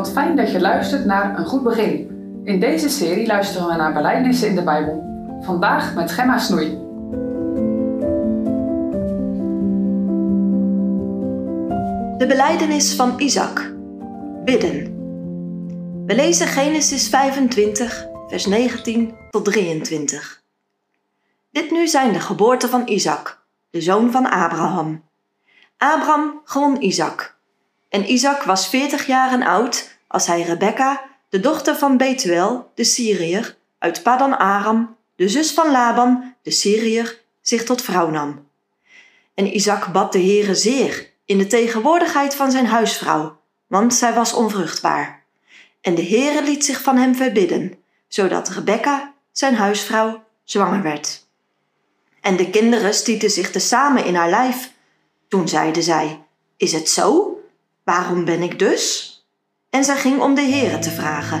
Wat fijn dat je luistert naar Een Goed Begin. In deze serie luisteren we naar belijdenissen in de Bijbel. Vandaag met Gemma Snoei. De belijdenis van Isaac. Bidden. We lezen Genesis 25, vers 19 tot 23. Dit nu zijn de geboorten van Isaac, de zoon van Abraham. Abraham gewon Isaac. En Isaac was veertig jaren oud als hij Rebekka, de dochter van Betuel, de Syriër, uit Padan Aram, de zus van Laban, de Syriër, zich tot vrouw nam. En Isaac bad de Heere zeer in de tegenwoordigheid van zijn huisvrouw, want zij was onvruchtbaar. En de Heere liet zich van hem verbidden, zodat Rebekka, zijn huisvrouw, zwanger werd. En de kinderen stieten zich tezamen in haar lijf. Toen zeide zij, is het zo? Waarom ben ik dus? En zij ging om de Heere te vragen.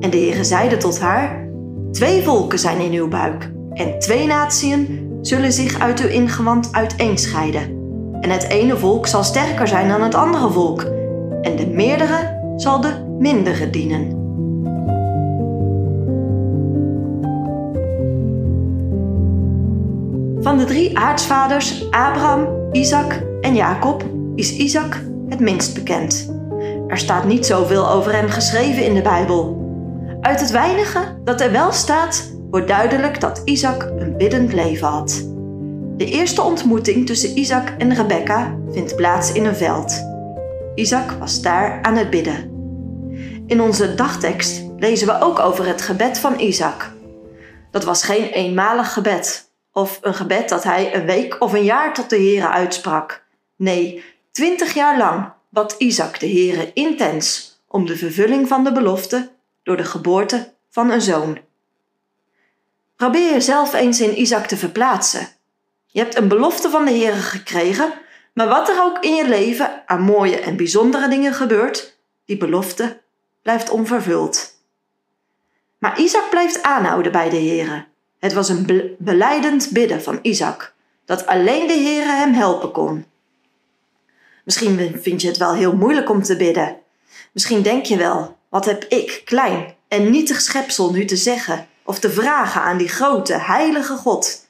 En de Heere zeide tot haar, twee volken zijn in uw buik, en twee natieën zullen zich uit uw ingewand uiteenscheiden. En het ene volk zal sterker zijn dan het andere volk, en de meerdere zal de mindere dienen. Van de drie aartsvaders, Abraham, Isaac en Jacob, is Isaac het minst bekend. Er staat niet zoveel over hem geschreven in de Bijbel. Uit het weinige dat er wel staat, wordt duidelijk dat Isaac een biddend leven had. De eerste ontmoeting tussen Isaac en Rebekka vindt plaats in een veld. Isaac was daar aan het bidden. In onze dagtekst lezen we ook over het gebed van Isaac. Dat was geen eenmalig gebed of een gebed dat hij een week of een jaar tot de Heere uitsprak. Nee, twintig jaar lang bad Isaac de Heere intens om de vervulling van de belofte door de geboorte van een zoon. Probeer jezelf eens in Isaac te verplaatsen. Je hebt een belofte van de Heere gekregen, maar wat er ook in je leven aan mooie en bijzondere dingen gebeurt, die belofte blijft onvervuld. Maar Isaac blijft aanhouden bij de Heere. Het was een beleidend bidden van Isaac, dat alleen de Heere hem helpen kon. Misschien vind je het wel heel moeilijk om te bidden. Misschien denk je wel, wat heb ik, klein en nietig schepsel, nu te zeggen of te vragen aan die grote, heilige God?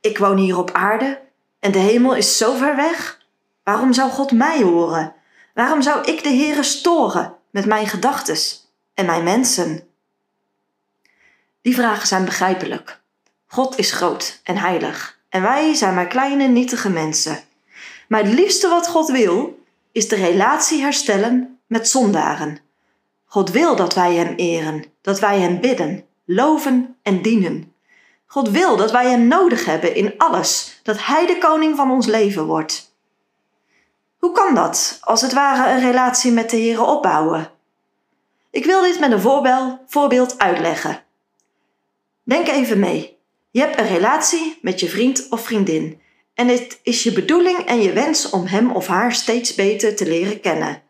Ik woon hier op aarde en de hemel is zo ver weg. Waarom zou God mij horen? Waarom zou ik de Heere storen met mijn gedachtes en mijn mensen? Die vragen zijn begrijpelijk. God is groot en heilig en wij zijn maar kleine, nietige mensen. Maar het liefste wat God wil, is de relatie herstellen met zondaren. God wil dat wij Hem eren, dat wij Hem bidden, loven en dienen. God wil dat wij Hem nodig hebben in alles, dat Hij de koning van ons leven wordt. Hoe kan dat, als het ware een relatie met de Heer opbouwen? Ik wil dit met een voorbeeld uitleggen. Denk even mee. Je hebt een relatie met je vriend of vriendin en het is je bedoeling en je wens om hem of haar steeds beter te leren kennen.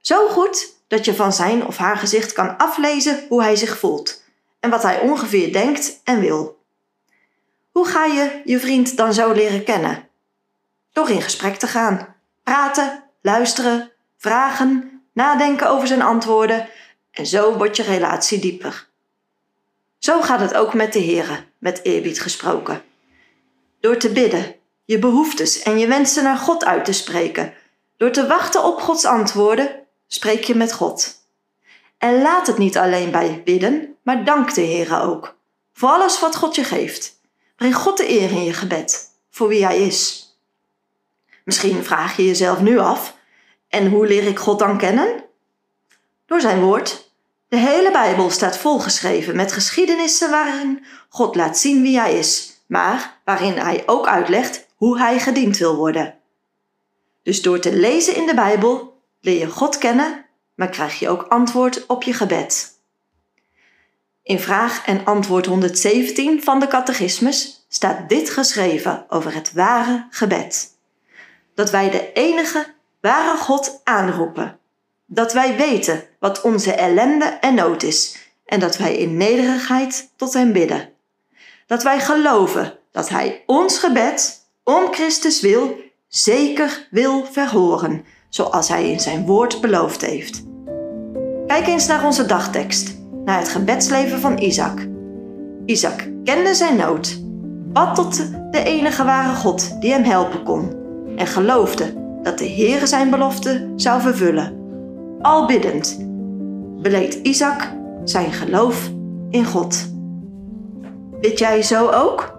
Zo goed dat je van zijn of haar gezicht kan aflezen hoe hij zich voelt en wat hij ongeveer denkt en wil. Hoe ga je je vriend dan zo leren kennen? Door in gesprek te gaan, praten, luisteren, vragen, nadenken over zijn antwoorden en zo wordt je relatie dieper. Zo gaat het ook met de Here, met eerbied gesproken. Door te bidden je behoeftes en je wensen naar God uit te spreken. Door te wachten op Gods antwoorden, spreek je met God. En laat het niet alleen bij bidden, maar dank de Heer ook. Voor alles wat God je geeft. Breng God de eer in je gebed, voor wie Hij is. Misschien vraag je jezelf nu af, en hoe leer ik God dan kennen? Door zijn woord. De hele Bijbel staat volgeschreven met geschiedenissen waarin God laat zien wie Hij is, maar waarin Hij ook uitlegt hoe hij gediend wil worden. Dus door te lezen in de Bijbel leer je God kennen, maar krijg je ook antwoord op je gebed. In vraag en antwoord 117 van de catechismus staat dit geschreven over het ware gebed. Dat wij de enige ware God aanroepen. Dat wij weten wat onze ellende en nood is en dat wij in nederigheid tot Hem bidden. Dat wij geloven dat Hij ons gebed om Christus wil zeker wil verhoren, zoals hij in zijn woord beloofd heeft. Kijk eens naar onze dagtekst, naar het gebedsleven van Isaac. Isaac kende zijn nood, bad tot de enige ware God die hem helpen kon en geloofde dat de Heere zijn belofte zou vervullen. Al biddend beleed Isaac zijn geloof in God. Bid jij zo ook?